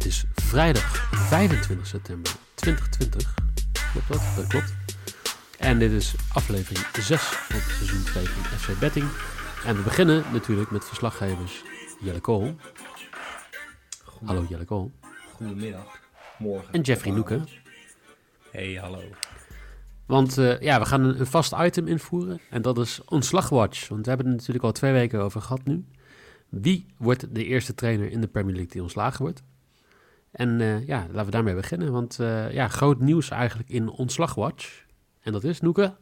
Het is vrijdag 25 september 2020. Klopt dat? Dat klopt. En dit is aflevering 6 van seizoen 2 van FC Betting. En we beginnen natuurlijk met verslaggevers Jelle Kool. Hallo Jelle Kool. Goedemiddag. Morgen. En Jeffrey Noeken. Hey, hallo. Want eh, ja, we gaan een, een vast item invoeren. En dat is ontslagwatch. Want we hebben het natuurlijk al twee weken over gehad nu. Wie wordt de eerste trainer in de Premier League die ontslagen wordt? En eh, ja, laten we daarmee beginnen. Want eh, ja, groot nieuws eigenlijk in ontslagwatch. En dat is, Noeke?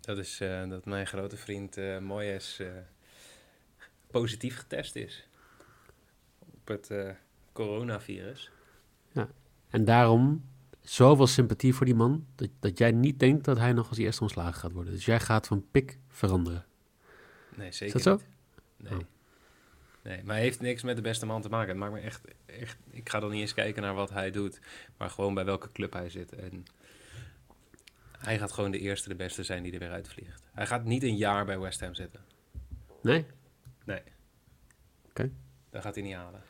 Dat is eh, dat mijn grote vriend Moyes positief getest is op het coronavirus. En daarom zoveel sympathie voor die man, dat, dat jij niet denkt dat hij nog als eerste ontslagen gaat worden. Dus jij gaat van pik veranderen. Nee, zeker dat zo? niet. Nee. Oh. Nee, maar hij heeft niks met de beste man te maken. Het maakt me echt, echt... Ik ga dan niet eens kijken naar wat hij doet, maar gewoon bij welke club hij zit. En hij gaat gewoon de eerste, de beste zijn die er weer uitvliegt. Hij gaat niet een jaar bij West Ham zitten. Nee? Nee. Oké. Dat gaat hij niet halen.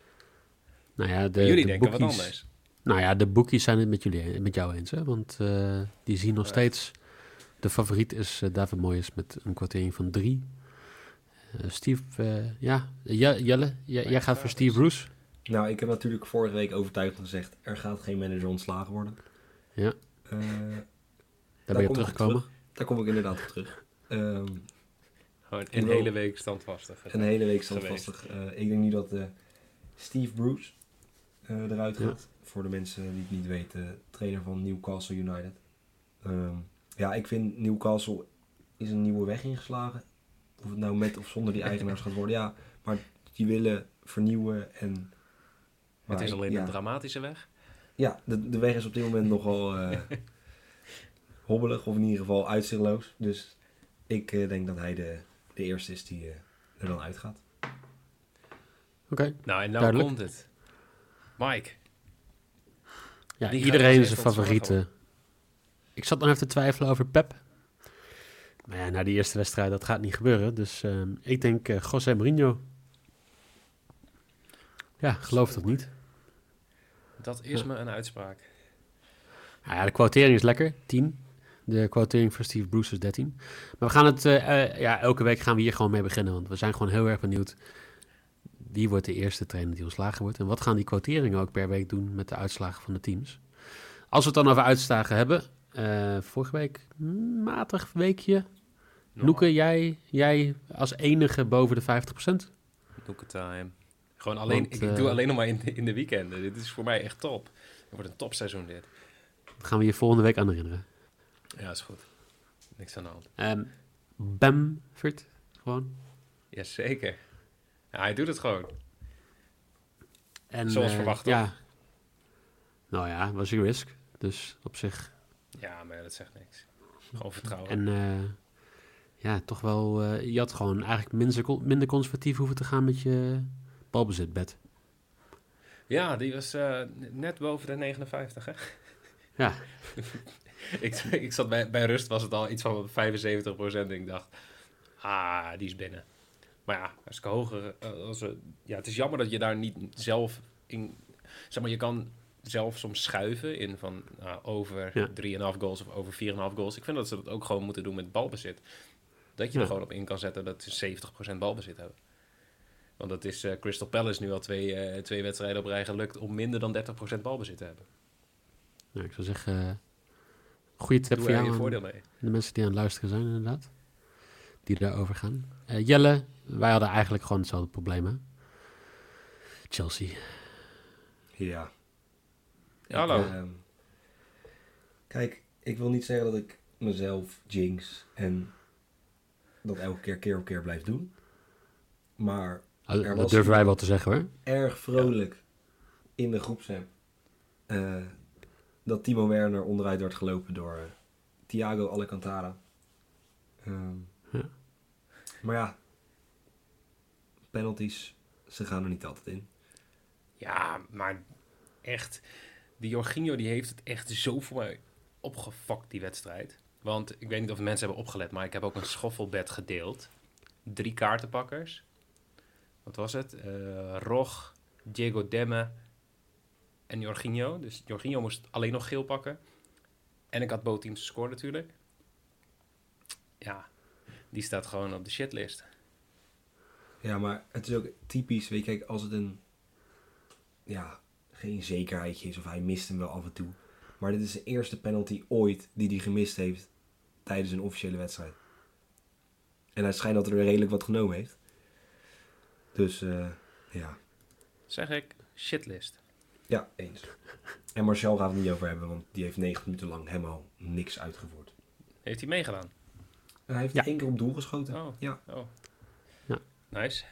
Nou ja, de, Jullie de denken wat anders. Nou ja, de boekies zijn het met, jullie, met jou eens, hè? Want eh, die zien nog Ja. steeds... De favoriet is eh, David Moyes met een kwartering van drie. Eh, Steve, eh, ja, Je- Jelle, jij- jij gaat voor Steve Bruce. Nou, ik heb natuurlijk vorige week overtuigd gezegd, er gaat geen manager ontslagen worden. Ja. Eh, Daar ben je teruggekomen. daar kom ik inderdaad op terug. Ehm, Gewoon een hele week standvastig. een hele week standvastig. Eh, ik denk nu dat eh, Steve Bruce eh, eruit Ja. gaat. Voor de mensen die het niet weten, trainer van Newcastle United. Ehm, ja, ik vind Newcastle is een nieuwe weg ingeslagen. Of het nou met of zonder die eigenaars gaat worden. Ja, maar die willen vernieuwen en... Het maar is ik- alleen ja. een dramatische weg. Ja, de, de weg is op dit moment nogal eh, hobbelig, of in ieder geval uitzichtloos. Dus ik eh, denk dat hij de, de eerste is die eh, er dan uitgaat. Oké. Nou, en nou Duidelijk. komt het. Mike. Ja, Die gaat iedereen als is een favoriete. Ik zat nog even te twijfelen over Pep. Maar ja, na die eerste wedstrijd, dat gaat niet gebeuren. Dus ehm, ik denk eh José Mourinho. Ja, geloof het niet. Dat is me een uitspraak. Nou ja, de quotering is lekker, 10. De quotering voor Steve Bruce is 13. Maar we gaan het, eh, eh, ja, elke week gaan we hier gewoon mee beginnen. Want we zijn gewoon heel erg benieuwd. Wie wordt de eerste trainer die ontslagen wordt? En wat gaan die quoteringen ook per week doen met de uitslagen van de teams? Als we het dan over uitslagen hebben. Eh, vorige week, matig weekje. Loeke, jij, jij als enige boven de 50%. Noeke time. Gewoon alleen, Want, ik, eh, doe alleen nog maar in de, in de weekenden. Dit is voor mij echt top. Het wordt een topseizoen dit. Dat gaan we je volgende week aan herinneren. Ja, is goed. Niks aan de hand. Ehm Bamford, gewoon. Jazeker. Ja, hij doet het gewoon. En, Zoals eh, verwacht, Ja. Nou ja, was een risk. Dus op zich. Ja, maar dat zegt niks. Gewoon vertrouwen. En eh, ja, toch wel. eh, je had gewoon eigenlijk minder, minder conservatief hoeven te gaan met je balbezitbed. Ja, die was eh, net boven de 59, hè? Ja, ik, ik zat bij, bij rust was het al iets van 75 procent. En ik dacht, ah, die is binnen. Maar ja, als ik hoger... Als ja, het is jammer dat je daar niet zelf in... Zeg maar, je kan zelf soms schuiven in van nou, over Ja. 3,5 goals of over 4,5 goals. Ik vind dat ze dat ook gewoon moeten doen met balbezit. Dat je Ja. er gewoon op in kan zetten dat ze 70% balbezit hebben. Want dat is eh, Crystal Palace nu al twee, eh, twee wedstrijden op rij gelukt om minder dan 30% balbezit te hebben. nou, ik zou zeggen. eh goede tip Doe voor jou. je voordeel mee. De mensen die aan het luisteren zijn, inderdaad. Die daarover gaan. Eh, Jelle, wij hadden eigenlijk gewoon hetzelfde probleem, hè? Chelsea. Ja. Ik, Hallo. ehm, kijk, ik wil niet zeggen dat ik mezelf jinx en dat elke keer keer op keer blijf doen. Maar Er dat durven wij wel te zeggen hoor. erg vrolijk in de groepsapp eh, dat Timo Werner onderuit werd gelopen door eh, Thiago Alcantara. Ehm, Ja. Maar ja, penalties, ze gaan er niet altijd in. Ja, maar echt. Die Jorginho die heeft het echt zo voor mij opgefokt, die wedstrijd. Want ik weet niet of mensen hebben opgelet, maar ik heb ook een schoffelbed gedeeld. Drie kaartenpakkers. Wat was het? Eh Rog, Diego Demme en Jorginho. Dus Jorginho moest alleen nog geel pakken. En ik had both teams gescoord natuurlijk. Ja, die staat gewoon op de shitlist. Ja, maar het is ook typisch, weet je, kijk, als het een, ja, geen zekerheidje is of hij mist hem wel af en toe. Maar dit is de eerste penalty ooit die hij gemist heeft tijdens een officiële wedstrijd. En hij schijnt dat er redelijk wat genomen heeft. Dus, eh, ja. Zeg ik, shitlist. Ja, eens. En Marcel gaan we het niet over hebben, want die heeft 90 minuten lang helemaal niks uitgevoerd. Heeft hij meegedaan? En hij heeft Ja. één keer op doel geschoten. Oh. Ja. Oh. Ja. Nice.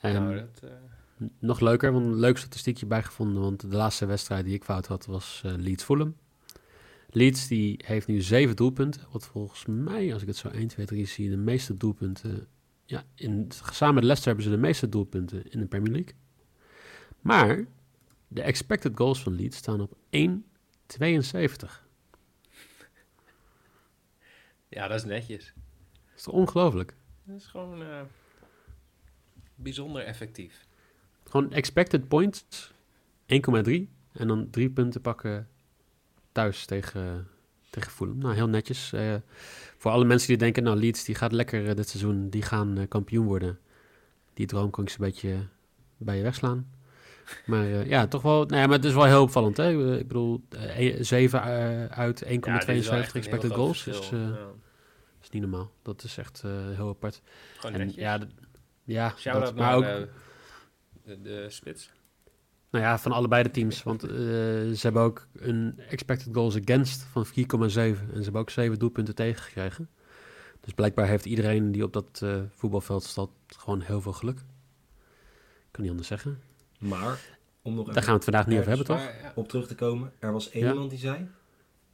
En nou, dat, eh, Nog leuker, want een leuk statistiekje bijgevonden. Want de laatste wedstrijd die ik fout had was eh, Leeds Fulham. Leeds die heeft nu zeven doelpunten. Wat volgens mij, als ik het zo 1, 2, 3 zie, de meeste doelpunten. Ja, in, samen met Leicester hebben ze de meeste doelpunten in de Premier League. Maar de expected goals van Leeds staan op 1,72. ja, dat is netjes. Dat is toch ongelooflijk? Dat is gewoon eh, bijzonder effectief. Gewoon expected points 1,3. En dan drie punten pakken thuis tegen, tegen Fulham. Nou, heel netjes. Eh, voor alle mensen die denken, nou, Leeds die gaat lekker eh, dit seizoen. Die gaan eh, kampioen worden. Die droom kan ik ze een beetje bij je wegslaan. Maar ja, toch wel... Nou ja, maar het is wel heel opvallend, hè? Ik bedoel, eh, 7 uit 1,72 Ja, dit is wel echt een heel expected goals. verschil. Dus Ja. is niet normaal. Dat is echt heel apart. Gewoon En netjes. ja, ja dat, maar ook... eh, de, de spits. Nou ja, van allebei de teams. Want eh, ze hebben ook een expected goals against van 4,7. En ze hebben ook 7 doelpunten tegengekregen. Dus blijkbaar heeft iedereen die op dat eh, voetbalveld staat gewoon heel veel geluk. Kan niet anders zeggen. Maar, om nog Daar even gaan we het vandaag niet over hebben, toch? Ja, op terug te komen. Er was één Ja. iemand die zei...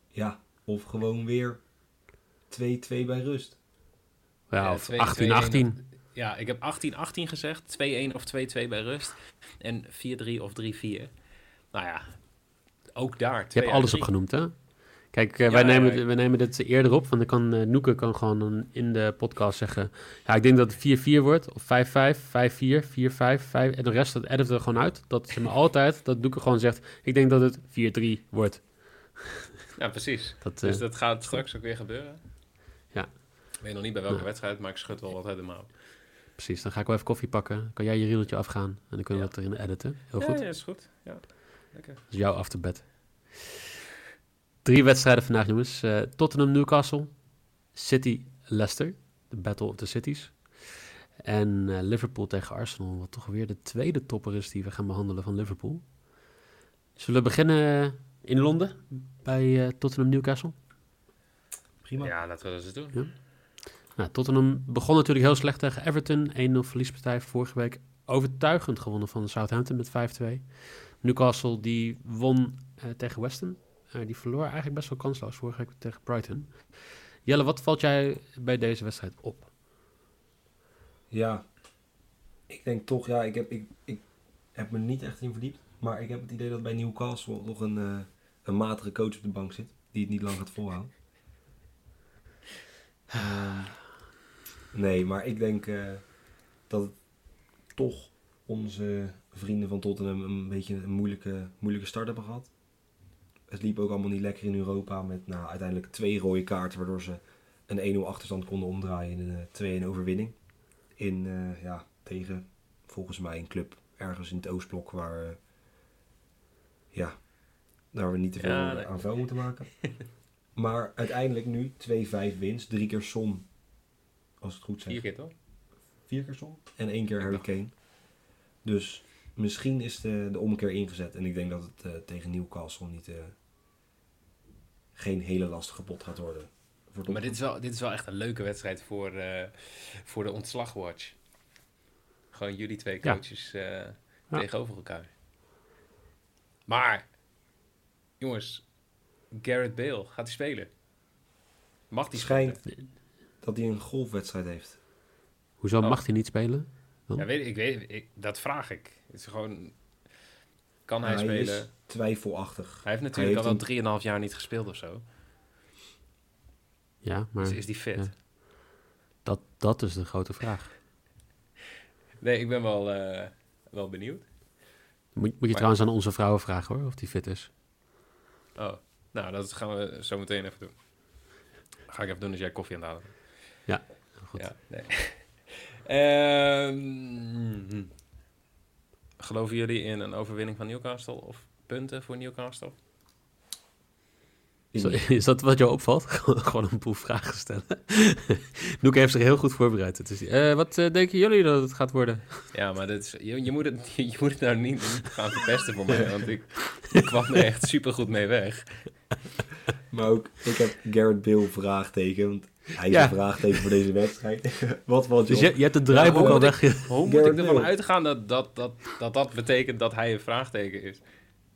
Ja, of gewoon weer 2-2 bij rust. Ja, ja, of 2-2-1 18-18. Ja, ik heb 18-18 gezegd. 2-1 of 2-2 bij rust. En 4-3 of 3-4. Nou ja, ook daar. Je hebt alles opgenoemd, hè? Kijk, eh, Ja, wij, nemen, ja. wij nemen dit eerder op. Want dan kan eh, Noeke kan gewoon in de podcast zeggen... Ja, ik denk dat het 4-4 wordt. Of 5-5, 5-4, 4-5, 5... En de rest, dat editen we gewoon uit. Dat ze me altijd, dat Noeke gewoon zegt... Ik denk dat het 4-3 wordt. Ja, precies. Dat, Dus eh, dat gaat straks ook weer gebeuren. Ja. Ik weet nog niet bij welke wedstrijd, maar ik schud wel wat uit de mouw. Precies, dan ga ik wel even koffie pakken. Kan jij je rieltje afgaan. En dan kunnen we Ja. dat erin editen. Heel ja, goed. Ja, is goed. Ja, lekker. Dat is jouw afterbed. Drie wedstrijden vandaag, jongens. Eh, Tottenham, Newcastle. City, Leicester. De Battle of the Cities. En eh, Liverpool tegen Arsenal. Wat toch weer de tweede topper is die we gaan behandelen van Liverpool. Zullen we beginnen in Londen bij eh, Tottenham, Newcastle? Prima. Ja, laten we dat eens doen. Nou, Tottenham begon natuurlijk heel slecht tegen Everton. 1-0 verliespartij vorige week. Overtuigend gewonnen van Southampton met 5-2. Newcastle die won eh, tegen West Ham. Eh, die verloor eigenlijk best wel kansloos vorige week tegen Brighton. Jelle, wat valt jij bij deze wedstrijd op? Ja, ik denk toch, ja, ik heb, ik, ik heb me niet echt in verdiept. Maar ik heb het idee dat bij Newcastle nog een, eh, een matige coach op de bank zit. Die het niet lang gaat volhouden. Nee, maar ik denk eh, dat het toch onze vrienden van Tottenham een beetje een moeilijke, moeilijke start hebben gehad. Het liep ook allemaal niet lekker in Europa met nou, uiteindelijk twee rode kaarten. Waardoor ze een 1-0 achterstand konden omdraaien in een 2-1 overwinning. In, eh, ja, tegen volgens mij een club ergens in het Oostblok waar, eh, ja, daar we niet te veel Ja, eh, aan vuil moeten maken. maar uiteindelijk nu 2-5 winst, drie keer Son, als het goed Vier zeg. keer toch? Vier keer Son en één keer Harry Kane. Dus misschien is de, de omkeer ingezet en ik denk dat het eh, tegen Newcastle niet, eh, geen hele lastige pot gaat worden. Voor Maar dit is, wel, dit is wel echt een leuke wedstrijd voor, eh, voor de ontslagwatch. Gewoon jullie twee Ja. coaches eh, tegenover elkaar. Maar, jongens, Garrett Bale, gaat hij spelen? Mag hij Schijnt spelen? Dat hij een golfwedstrijd heeft. Hoezo Oh. mag hij niet spelen? Dan? Ja, weet, ik, ik weet, ik, dat vraag ik. Het is gewoon, kan hij Hij spelen? is twijfelachtig. Hij heeft natuurlijk Hij al wel 3,5 jaar niet gespeeld of zo. Ja, maar Dus is die fit? ja. dat, dat is de grote vraag. Nee, ik ben wel, eh, wel benieuwd. Moet, moet je trouwens aan onze vrouwen vragen hoor, of die fit is. Oh, nou, dat gaan we zo meteen even doen. Ga ik even doen als jij koffie aan het halen bent. Goed. Ja, nee. Ehm, geloven jullie in een overwinning van Newcastle of punten voor Newcastle? Is, dat- wat jou opvalt? Gewoon een boel vragen stellen. Noeke heeft zich heel goed voorbereid. Het is, eh, wat eh, denken jullie dat het gaat worden? Ja, maar dit is, je, je, moet het, je moet het nou niet, niet gaan verpesten voor mij, want ik, ik kwam er echt supergoed mee weg. Maar ook, ik heb Garrett Bale vraagteken. Want hij is Ja. een vraagteken voor deze wedstrijd. Wat valt je Dus op? je, je hebt het draaiboek Ja, al weg. Hoe moet Garrett ik ervan uitgaan dat dat, dat, dat dat betekent dat hij een vraagteken is?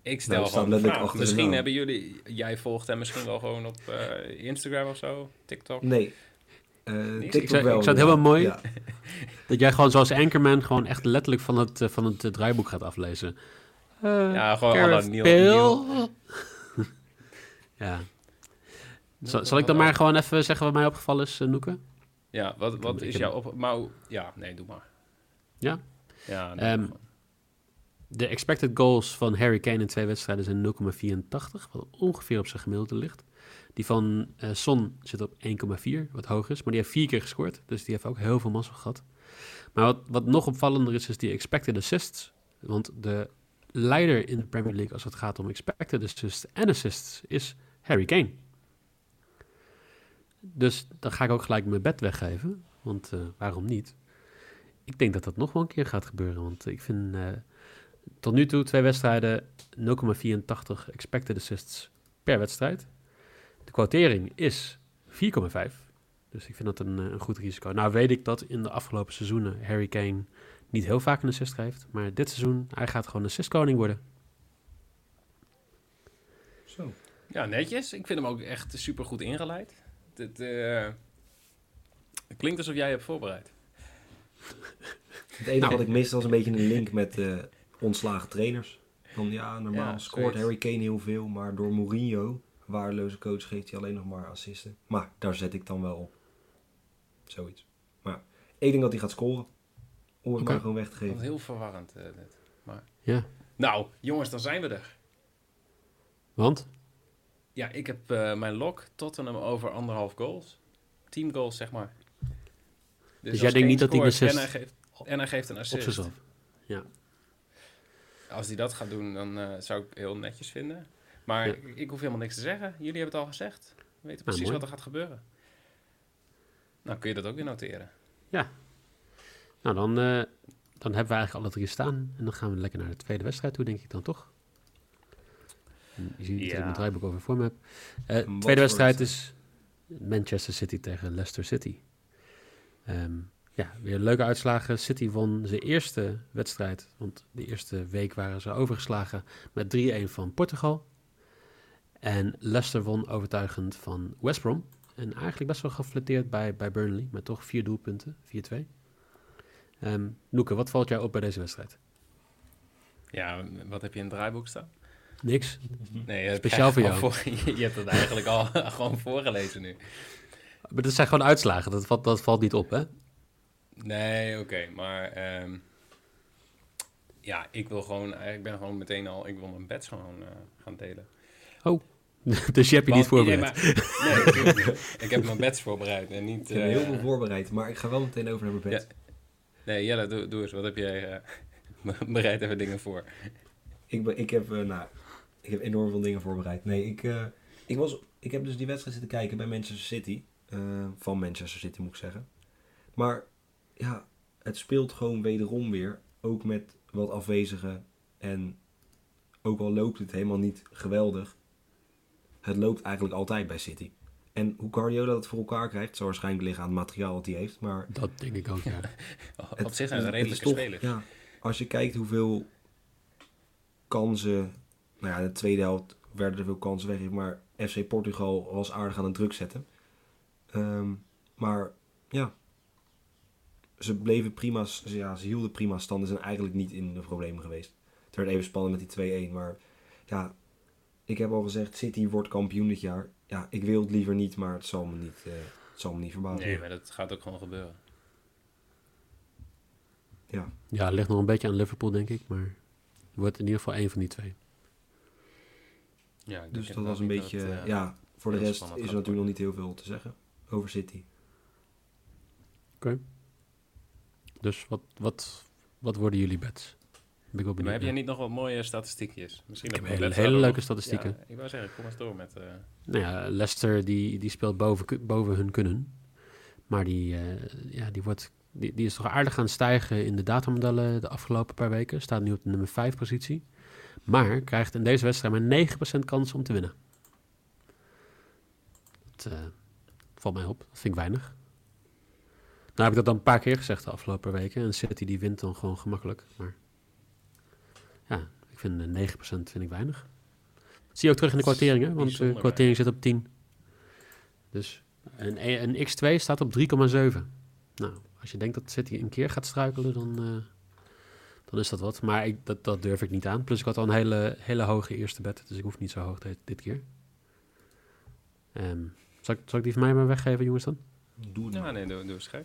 Ik stel Nou, gewoon vraag. Misschien naam. hebben jullie, jij volgt hem misschien wel gewoon op eh, Instagram of zo, TikTok. Nee. Eh Ik zou, wel, ik zou het inderdaad. mooi Ja. dat jij gewoon zoals Anchorman gewoon echt letterlijk van het, eh, van het draaiboek gaat aflezen. Eh, Ja, gewoon Neil- ja. Zal, zal ik dan maar gewoon even zeggen wat mij opgevallen is, eh, Noeke? Ja, wat, wat ik is heb- jouw op... Maar, ja, nee, doe maar. Ja? Ja, nee, Ehm. De expected goals van Harry Kane in twee wedstrijden zijn 0,84, wat ongeveer op zijn gemiddelde ligt. Die van eh, Son zit op 1,4, wat hoger is, maar die heeft vier keer gescoord, dus die heeft ook heel veel mazzel gehad. Maar wat, wat nog opvallender is, is die expected assists. Want de leider in de Premier League als het gaat om expected assists en assists is Harry Kane. Dus dan ga ik ook gelijk mijn bed weggeven, want eh, waarom niet? Ik denk dat dat nog wel een keer gaat gebeuren, want ik vind... eh, tot nu toe twee wedstrijden, 0,84 expected assists per wedstrijd. De quotering is 4,5. Dus ik vind dat een, eh, een goed risico. Nou weet ik dat in de afgelopen seizoenen Harry Kane niet heel vaak een assist geeft. Maar dit seizoen, hij gaat gewoon assistkoning worden. Zo. Ja, netjes. Ik vind hem ook echt super goed ingeleid. Het, eh, het klinkt alsof jij hebt voorbereid. Het enige Nou. wat ik miste was een beetje een link met eh, ontslagen trainers. Van ja, normaal Ja, scoort zoiets. Harry Kane heel veel, maar door Mourinho, waardeloze coach, geeft hij alleen nog maar assisten. Maar daar zet ik dan wel op. Zoiets. Maar ik denk dat hij gaat scoren. Om het maar gewoon weg te geven. heel verwarrend eh, dit. Maar... Ja, Nou, jongens, dan zijn we er. want? Ja, ik heb eh, mijn lock Tottenham over anderhalf goals. Team goals, zeg maar. Dus, jij als denkt niet dat hij een scoort En hij, assist geeft, en hij geeft een Op assist. zichzelf. Als hij dat gaat doen, dan eh, zou ik heel netjes vinden. Maar Ja. ik, ik hoef helemaal niks te zeggen. Jullie hebben het al gezegd. We weten precies mooi. wat er gaat gebeuren. Nou, kun je dat ook weer noteren. Nou, dan, eh, dan hebben we eigenlijk alle drie staan. En dan gaan we lekker naar de tweede wedstrijd toe, denk ik dan toch? Je ziet dat ik mijn draaiboek over voor me heb. Eh, tweede wedstrijd is Manchester City tegen Leicester City. Ehm, ja, weer leuke uitslagen. City won zijn eerste wedstrijd, want de eerste week waren ze overgeslagen met 3-1 van Portugal. En Leicester won overtuigend van West Brom. En eigenlijk best wel geflatteerd bij, bij Burnley, met toch vier doelpunten, 4-2. Ehm Noeke, wat valt jou op bij deze wedstrijd? Ja, wat heb je in het draaiboek staan? Niks. Nee, Speciaal voor voor- je hebt het eigenlijk al gewoon voorgelezen nu. Maar dat zijn gewoon uitslagen, dat valt, dat valt niet op, hè? Nee, oké, maar ehm, ja, ik wil gewoon, ik ben gewoon meteen al, ik wil mijn bets gewoon eh, gaan delen. dus je hebt je niet nee, voorbereid. maar- nee, niet. ik heb mijn bets voorbereid en niet... Ik heb heel eh, veel voorbereid, maar ik ga wel meteen over naar mijn bed. Nee, Jelle, doe, doe eens. Wat heb jij... eh, bereid even dingen voor. Ik, ben, ik, heb, eh, nou, ik heb enorm veel dingen voorbereid. Nee, ik, eh, ik, was, ik heb dus die wedstrijd zitten kijken bij Manchester City. eh, van Manchester City moet ik zeggen. Maar ja, het speelt gewoon wederom weer. Ook met wat afwezigen. En ook al loopt het helemaal niet geweldig. Het loopt eigenlijk altijd bij City. En hoe Guardiola dat voor elkaar krijgt, zal waarschijnlijk liggen aan het materiaal dat hij heeft. Maar Dat denk ik ook, ja. Op zich zijn het ze is redelijke toch- spelers. Ja, als je kijkt hoeveel kansen... Nou ja, in de tweede helft werden er veel kansen weg. Maar FC Portugal was aardig aan het druk zetten. Ehm, maar ja, ze bleven prima... ze- Ja, ze hielden prima stand en zijn eigenlijk niet in de problemen geweest. Het werd even spannend met die 2-1. Maar ja, ik heb al gezegd, City wordt kampioen dit jaar. Ja, ik wil het liever niet, maar het zal me niet, eh, het zal me niet verbazen. Nee, maar dat gaat ook gewoon gebeuren. Ja, Ja, het ligt nog een beetje aan Liverpool, denk ik. Maar het wordt in ieder geval één van die twee. Ja, ik denk dus dat was een beetje... dat eh, ja, voor de rest is er natuurlijk nog niet heel veel te zeggen over City. Dus wat, wat, wat worden jullie bets? Ben ik wel Maar heb jij niet nog wat mooie statistiekjes? Misschien Ik heb hele, hele leuke statistieken. Ja, ik wou zeggen, kom eens door met... eh, Nou ja, Leicester die, die speelt boven, boven hun kunnen. Maar die, eh, ja, die, wordt, die, die is toch aardig gaan stijgen in de datamodellen de afgelopen paar weken. Staat nu op de nummer 5 positie. Maar krijgt in deze wedstrijd maar 9% kans om te winnen. Dat eh, valt mij op. Dat vind ik weinig. Nou heb ik dat dan een paar keer gezegd de afgelopen weken. En City die wint dan gewoon gemakkelijk. Maar ja, ik vind eh, 9% vind ik weinig. Dat zie je ook terug in de kwarteringen. Want de kwartering zit op 10. Dus een, een X2 staat op 3,7. Nou, als je denkt dat City een keer gaat struikelen, dan, eh, dan is dat wat. Maar ik, dat, dat durf ik niet aan. Plus ik had al een hele, hele hoge eerste bet, dus ik hoef niet zo hoog dit, dit keer. Ehm, zal, ik, zal ik die van mij maar weggeven, jongens dan? Doe het Ja, maar. nee, doe, doe.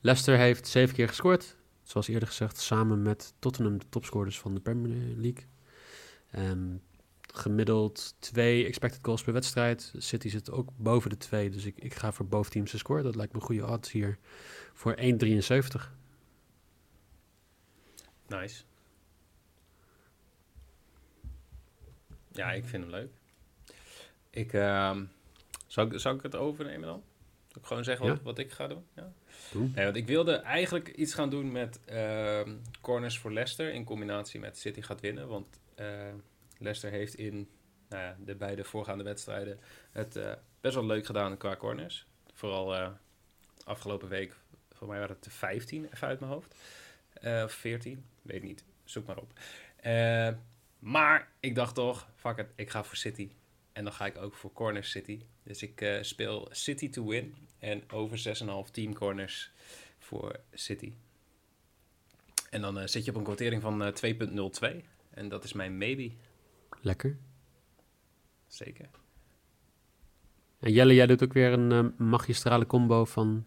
Leicester heeft zeven keer gescoord. Zoals eerder gezegd, samen met Tottenham de topscorers van de Premier League. Ehm, gemiddeld twee expected goals per wedstrijd. City zit ook boven de twee, dus ik, ik ga voor boven teams te scoren. Dat lijkt me een goede odds hier voor 1,73. Nice. Ja, ik vind hem leuk. Ik, ehm, zou, ik, zou ik het overnemen dan? Zal ik gewoon zeggen wat, Ja. wat ik ga doen? Ja. Doen. Nee, want ik wilde eigenlijk iets gaan doen met ehm, corners voor Leicester in combinatie met City gaat winnen. Want eh, Leicester heeft in nou ja, de beide voorgaande wedstrijden het eh, best wel leuk gedaan qua corners. Vooral eh, afgelopen week, voor mij waren het de 15, even uit mijn hoofd. Eh, Of 14, weet niet. Zoek maar op. Eh, maar ik dacht toch, fuck it, ik ga voor City. En dan ga ik ook voor Corner City. Dus ik eh, speel City to win. En over 6,5 team corners voor City. En dan eh, zit je op een quotering van eh, 2,02. En dat is mijn maybe. Lekker. Zeker. En Jelle, jij doet ook weer een magistrale combo van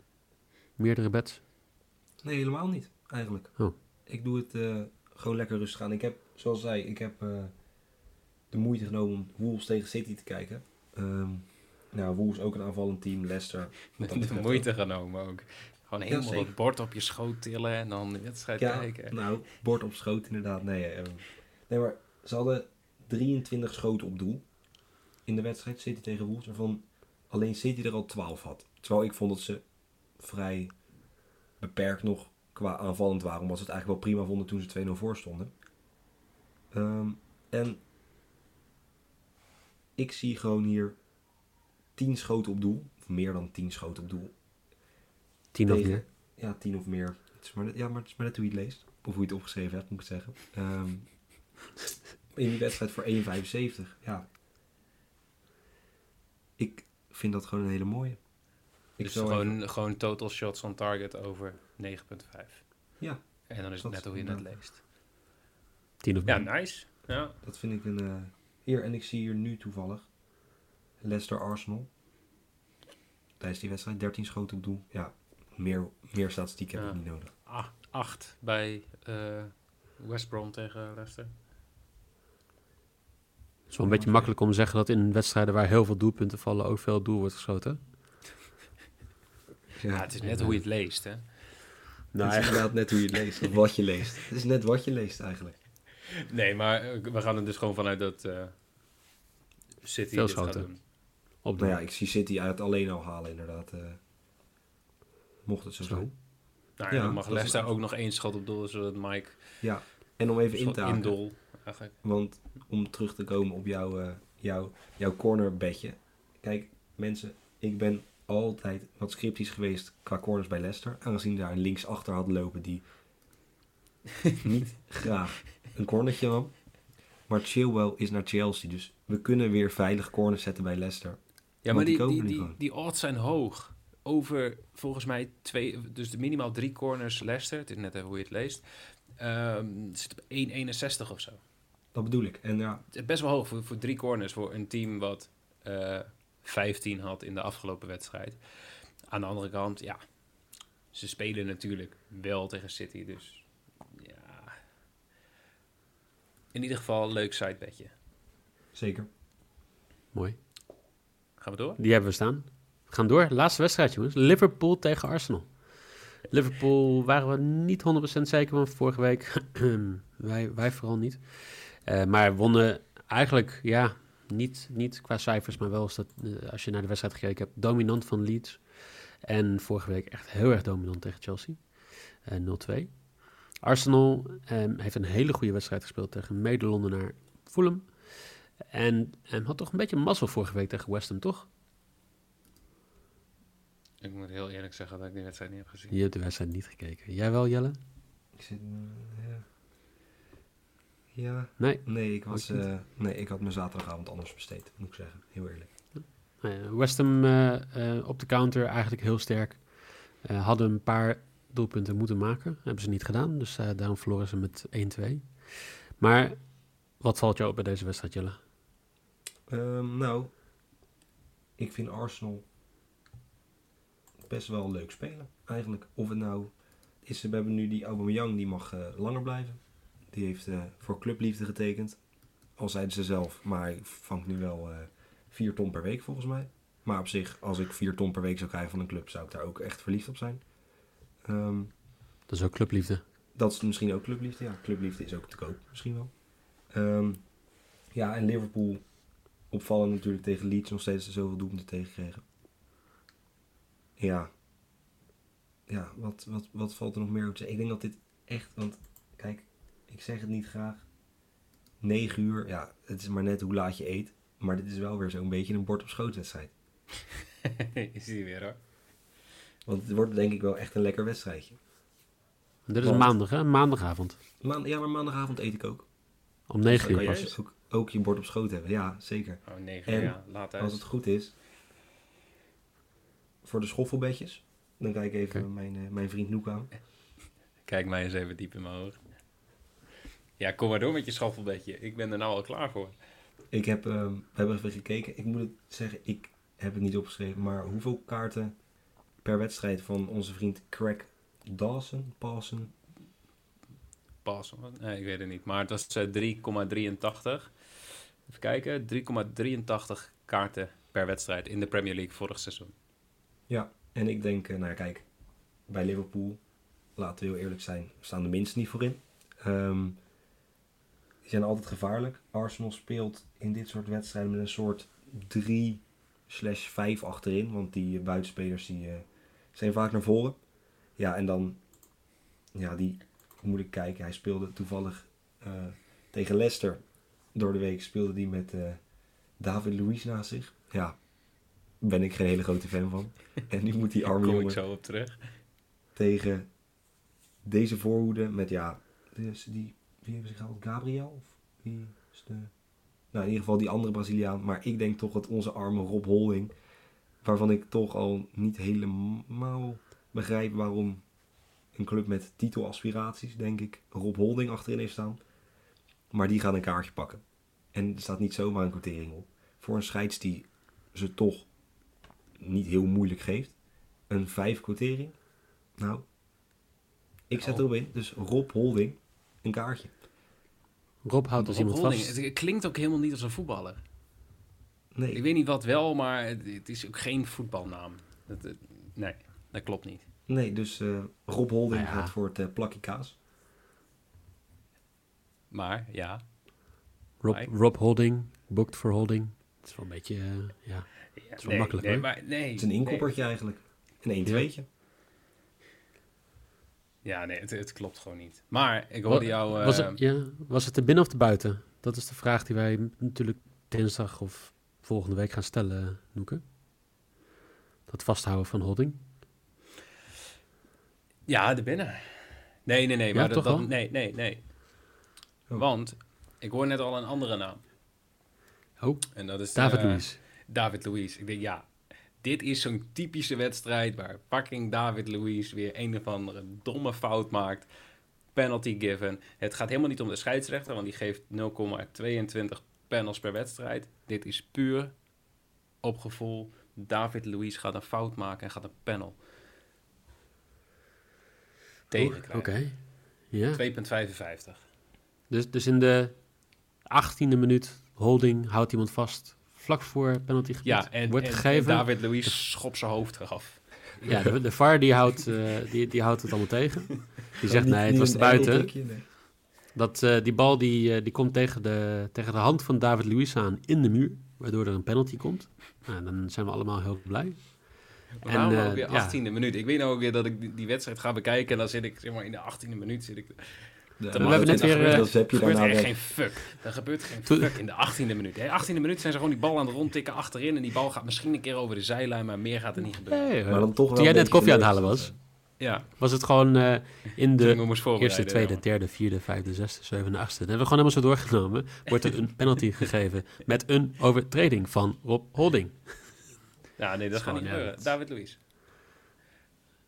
meerdere bets. Nee, helemaal niet, eigenlijk. Oh. Ik doe het eh, gewoon lekker rustig aan. Ik heb, zoals zei, ik heb eh, de moeite genomen om Wolves tegen City te kijken. Ehm nou, Wolves ook een aanvallend team, Leicester. De moeite genomen ook. Gewoon helemaal zeker. het bord op je schoot tillen en dan de wedstrijd Ja, kijken. nou, bord op schoot inderdaad. Nee, eh, nee, maar ze hadden 23 schoten op doel in de wedstrijd City tegen Wolves, waarvan alleen City er al 12 had. Terwijl ik vond dat ze vrij beperkt nog qua aanvallend waren, omdat ze het eigenlijk wel prima vonden toen ze 2-0 voor stonden. Ehm, en ik zie gewoon hier 10 schoten op doel, of meer dan 10 schoten op doel, 10 of meer. Ja, tien of meer. Het is maar net, ja, maar het is maar net hoe je het leest. Of hoe je het opgeschreven hebt, moet ik zeggen. Ehm, in die wedstrijd voor 1,75. Ja. Ik vind dat gewoon een hele mooie. Ik dus gewoon, even- gewoon total shots on target over 9,5. Ja, En dan is het net hoe je het leest. 10 of Ja, nice. Ja. dat vind ik een... eh, hier, en ik zie hier nu toevallig Leicester-Arsenal. Tijdens die wedstrijd 13 schoten op doel. Ja, meer, meer statistiek heb Ja. ik niet nodig. Ah, acht bij eh, West Brom tegen Leicester. Het is wel een beetje makkelijk om te zeggen dat in wedstrijden waar heel veel doelpunten vallen ook veel doel wordt geschoten. Ja, het is net hoe je het leest, hè. Nou, het is inderdaad net hoe je het leest. Of wat je leest. Het is net wat je leest eigenlijk. Nee, maar eh, we gaan er dus gewoon vanuit dat eh, City Veel dit gaat doen. Op Nou ja, ik zie City uit alleen al halen inderdaad. eh, mocht het zo Zo. zijn. Nou, Ja, ja, dan mag Leicester een- ook nog één schot op doel, zodat Mike Ja, en om even in te haken. indol eigenlijk. Want om terug te komen op jouw, eh, jouw, jouw cornerbedje. Kijk, mensen, ik ben altijd wat scriptisch geweest qua corners bij Leicester. Aangezien daar een linksachter had lopen die niet graag een cornertje nam. Maar Chilwell is naar Chelsea, dus we kunnen weer veilig corners zetten bij Leicester. Ja, maar die die, die, odds zijn hoog. Over volgens mij twee, dus de minimaal drie corners Leicester. Het is net even hoe je het leest. Het zit op 1,61 of zo. Dat bedoel ik. En ja, Het is best wel hoog voor, voor drie corners voor een team wat eh 15 had in de afgelopen wedstrijd. Aan de andere kant, ja, ze spelen natuurlijk wel tegen City, dus ja. In ieder geval een leuk sidebedje. zeker. Mooi. Gaan we door? Die hebben we staan. We gaan door. Laatste wedstrijd, jongens. Liverpool tegen Arsenal. Liverpool waren we niet 100% zeker van vorige week. wij, wij vooral niet. Eh, maar wonnen eigenlijk, ja, niet, niet qua cijfers, maar wel als, dat, eh, als je naar de wedstrijd gekeken hebt. Dominant van Leeds. En vorige week echt heel erg dominant tegen Chelsea. Eh 0-2. Arsenal ehm, heeft een hele goede wedstrijd gespeeld tegen mede-Londenaar Fulham. En, en had toch een beetje mazzel vorige week tegen West Ham, toch? Ik moet heel eerlijk zeggen dat ik die wedstrijd niet heb gezien. Je hebt de wedstrijd niet gekeken. Jij wel, Jelle? Ik zit... eh, ja. Ja. Nee. Nee, ik, was, eh, nee, ik had mijn zaterdagavond anders besteed, moet ik zeggen. Heel eerlijk. Eh, West Ham eh, eh, op de counter eigenlijk heel sterk. Hadden een paar doelpunten moeten maken. Hebben ze niet gedaan. Dus daarom verloren ze met 1-2. Maar wat valt jou op bij deze wedstrijd, Jelle? Ehm, nou, ik vind Arsenal best wel leuk spelen, eigenlijk. Of het nou is, we hebben nu die Aubameyang, die mag langer blijven. Die heeft eh, voor clubliefde getekend. Al zeiden ze zelf, maar hij vangt nu wel eh 4 ton per week volgens mij. Maar op zich, als ik 4 ton per week zou krijgen van een club, zou ik daar ook echt verliefd op zijn. Ehm, Dat is ook clubliefde. dat is misschien ook clubliefde. Ja, clubliefde is ook te koop, misschien wel. Ehm, ja, en Liverpool opvallen natuurlijk tegen Leeds nog steeds zoveel doelpunten tegenkregen. Ja. Ja, wat, wat, wat valt er nog meer op te zeggen? Ik denk dat dit echt, want kijk, ik zeg het niet graag. 9 uur, ja, het is maar net hoe laat je eet. Maar dit is wel weer zo'n beetje een bord op schoot wedstrijd. is die weer hoor. Want het wordt denk ik wel echt een lekker wedstrijdje. Dit is Want- maandag, hè? Maandagavond. Maan, ja, maar maandagavond eet ik ook. Om 9 Dus uur pas. kan je ook, ook je bord op schoot hebben. Ja, zeker. Oh, 9 En ja, laat. Als het goed is, voor de schoffelbedjes, dan kijk ik even mijn, eh, mijn vriend Noek aan. Kijk mij eens even diep in mijn ogen. Ja, kom maar door met je schaffelbedje. Ik ben er nou al klaar voor. Ik heb, ehm, we hebben even gekeken. Ik moet het zeggen, ik heb het niet opgeschreven, maar hoeveel kaarten per wedstrijd van onze vriend Craig Dawson, Paulsen, Pas. Nee, ik weet het niet. Maar het was eh, 3,83. Even kijken. 3,83 kaarten per wedstrijd in de Premier League vorig seizoen. Ja, en ik denk, eh, nou ja, kijk, bij Liverpool, laten we heel eerlijk zijn, staan de minst niet voor in. Die zijn altijd gevaarlijk. Arsenal speelt in dit soort wedstrijden met een soort 3 slash 5 achterin, want die buitenspelers die, eh, zijn vaak naar voren. Ja, en dan, ja, die moet ik kijken. Hij speelde toevallig eh, tegen Leicester door de week, speelde die met eh, David Luiz naast zich. Ja, ben ik geen hele grote fan van. En nu moet die arme kom ik jongen zo op terug. tegen deze voorhoede met ja, dus die, wie hebben ze gehaald? Gabriel? Of wie is de... Nou, in ieder geval die andere Braziliaan. Maar ik denk toch dat onze arme Rob Holding, waarvan ik toch al niet helemaal begrijp waarom een club met titelaspiraties, denk ik, Rob Holding achterin heeft staan. Maar die gaat een kaartje pakken. En er staat niet zomaar een quotering op. Voor een scheids die ze toch niet heel moeilijk geeft. Een 5 quotering. Nou, ik zet erop in. Dus Rob Holding, een kaartje. Rob houdt als Rob iemand Holding, vast. Het, het klinkt ook helemaal niet als een voetballer. Nee, Ik weet niet wat wel, maar het, het is ook geen voetbalnaam. Het- het- nee, dat klopt niet. nee dus eh, Rob Holding ja. gaat voor het eh, plakje kaas. Maar ja. Rob? Rob Holding, booked for Holding. Het is wel een beetje, eh, ja. ja is wel makkelijk, nee, hoor. maar, nee, Het is een inkoppertje eigenlijk. Een 1 Ja. 2 Ja, nee, het, het klopt gewoon niet. Maar ik hoorde jou... eh, was, het, ja, was het er binnen of te buiten? Dat is de vraag die wij natuurlijk dinsdag of volgende week gaan stellen, Noeke. dat vasthouden van holding? Ja, de binnen. Nee, nee, nee. Ja, Maar dat, toch dat- nee, nee, nee. Oh. Want ik hoor net al een andere naam. Oh, En dat is David eh, Luiz. David Luiz. Ik denk, ja, dit is zo'n typische wedstrijd waar fucking David Luiz weer een of andere domme fout maakt. Penalty given. Het gaat helemaal niet om de scheidsrechter, want die geeft 0,22 panels per wedstrijd. Dit is puur op gevoel. David Luiz gaat een fout maken en gaat een panel tegenkrijgen. Oké. Ja. 2,55. Dus, dus in de 18e minuut holding houdt iemand vast vlak voor penalty gebied. Ja, en, wordt en- gegeven. en David Luiz schopt zijn hoofd eraf. Ja, de, de VAR die houdt, eh, die, die houdt het allemaal tegen. Die zegt Niet- nee, het was te buiten. nee. Dat, eh, die bal die, eh, die komt tegen de, tegen de hand van David Luiz aan in de muur. Waardoor er een penalty komt. Nou, dan zijn we allemaal heel blij. Maar En, eh, ook weer ja. 18e minuut? Ik weet nou ook weer dat ik die, die wedstrijd ga bekijken en dan zit ik zeg maar in de 18e minuut zit ik. Ja, We hebben net weer, eh, Dat heb je Er gebeurt weg. geen fuck. Er gebeurt geen fuck in de 18e minuut. De 18e minuut zijn ze gewoon die bal aan het rondtikken achterin en die bal gaat misschien een keer over de zijlijn, maar meer gaat er niet gebeuren. Nee, eh, Maar dan toch wel toen jij net koffie aan het halen was, Ja, was het gewoon eh, in de eerste, tweede, derde, vierde, vijfde, zesde, zevende, achtste. Dat hebben we gewoon helemaal zo doorgenomen. Wordt er een penalty gegeven met een overtreding van Rob Holding. Ja, nee, dat is gaat niet gebeuren. David Luiz.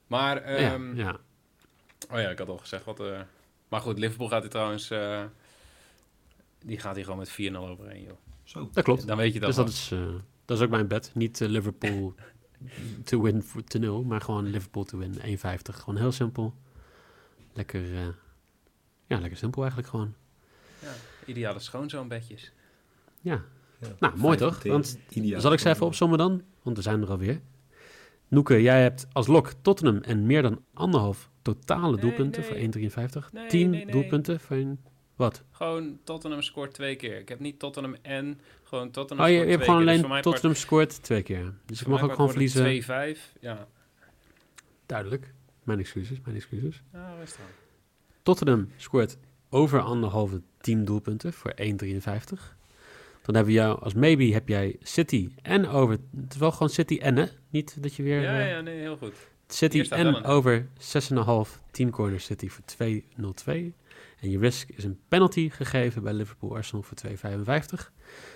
Maar, ehm, ja, ja. oh ja, ik had al gezegd wat... eh, maar goed, Liverpool gaat hier trouwens... eh, die gaat hier gewoon met 4-0 overheen, joh. Zo. dat klopt. Dan weet je dat Dus dat is, eh, dat is ook mijn bet. Niet eh, Liverpool to win voor te 0, maar gewoon Liverpool to win 1,50. Gewoon heel simpel. Lekker, eh, ja, lekker simpel eigenlijk gewoon. Ja, ideale schoonzoonbedjes. Ja, Ja. nou mooi toch? Want zal ik ze even opzommen dan? Want we zijn er alweer. Noeke, jij hebt als lok Tottenham en meer dan anderhalf totale doelpunten nee. voor 1,53. Nee, 10 nee, nee. doelpunten voor een... Wat? Gewoon Tottenham scoort twee keer. Ik heb niet Tottenham en gewoon Tottenham Oh, je, hebt gewoon keer. Dus alleen part- Tottenham scoort twee keer. Dus ik voor mag ook gewoon verliezen. 2-5. Ja. Duidelijk. Mijn excuses, mijn excuses. Ja, rustig aan. Tottenham scoort over anderhalve 10 doelpunten voor 1,53. Dan hebben we jou als maybe heb jij City en over. Het is wel gewoon City en hè? Niet dat je weer. Ja, eh, ja, nee, heel goed. City en over 6,5 team corner City voor 2,02. En je risk is een penalty gegeven bij Liverpool Arsenal voor 2,55.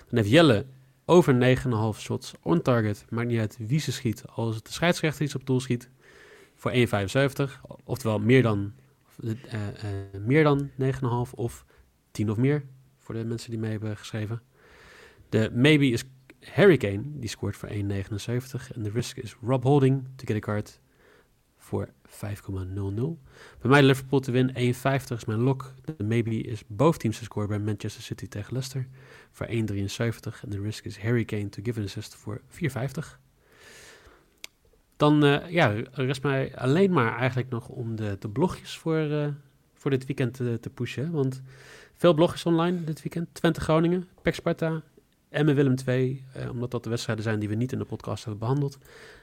Dan heeft Jelle over 9,5 shots on target. Maakt niet uit wie ze schiet, als het de scheidsrechter iets op doel schiet. Voor 1,75. Oftewel meer dan, eh, eh, meer dan 9,5 of 10 of meer. Voor de mensen die mee hebben geschreven. De maybe is Harry Kane, die scoort voor 1,79. En de risk is Rob Holding to get a card voor 5,00. Bij mij Liverpool te win 1,50 is mijn lock. De maybe is both teams te scoren bij Manchester City tegen Leicester voor 1,73. En de risk is Harry Kane to give an assist voor 4,50. Dan eh, ja, rest mij alleen maar eigenlijk nog om de, de blogjes voor, eh, voor dit weekend te, te pushen. Want veel blogjes online dit weekend. Twente Groningen, PEC Sparta, Emmen Willem 2. eh, omdat dat de wedstrijden zijn die we niet in de podcast hebben behandeld.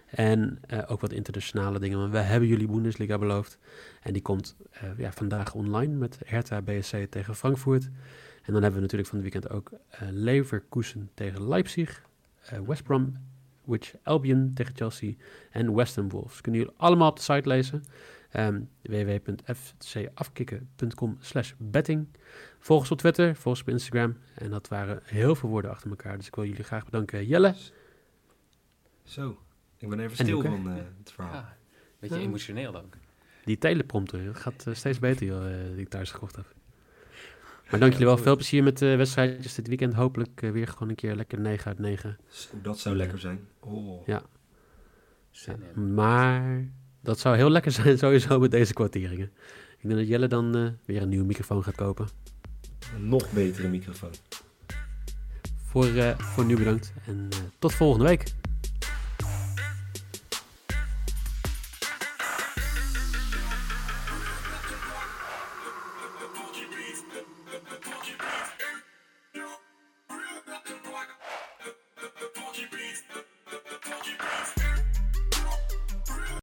En eh, ook wat internationale dingen. Want we hebben jullie Bundesliga beloofd. En die komt eh, ja, vandaag online met Hertha BSC tegen Frankfurt. En dan hebben we natuurlijk van het weekend ook Leverkusen tegen Leipzig. West Brom, which Albion tegen Chelsea. En West Wolves. Kunnen jullie allemaal op de site lezen. Ehm www.fcafkikken.com slash betting. Volg ons op Twitter, volg ons op Instagram. En dat waren heel veel woorden achter elkaar. Dus ik wil jullie graag bedanken. Jelle, Zo. Ik ben even En stil van eh, het verhaal. Ja, beetje Ja. emotioneel ook. die teleprompter dat gaat eh, steeds beter joh, eh, die ik thuis gekocht heb. Maar dank jullie wel. Veel plezier met de wedstrijdjes dit weekend. Hopelijk weer gewoon een keer lekker 9 uit 9. Zo, dat zou lekker zijn. Oh. Ja. Zin Ja, in. maar dat zou heel lekker zijn sowieso met deze kwarteringen. Ik denk dat Jelle dan eh, weer een nieuwe microfoon gaat kopen. Een nog betere microfoon. Voor, eh, voor nu bedankt en eh, tot volgende week.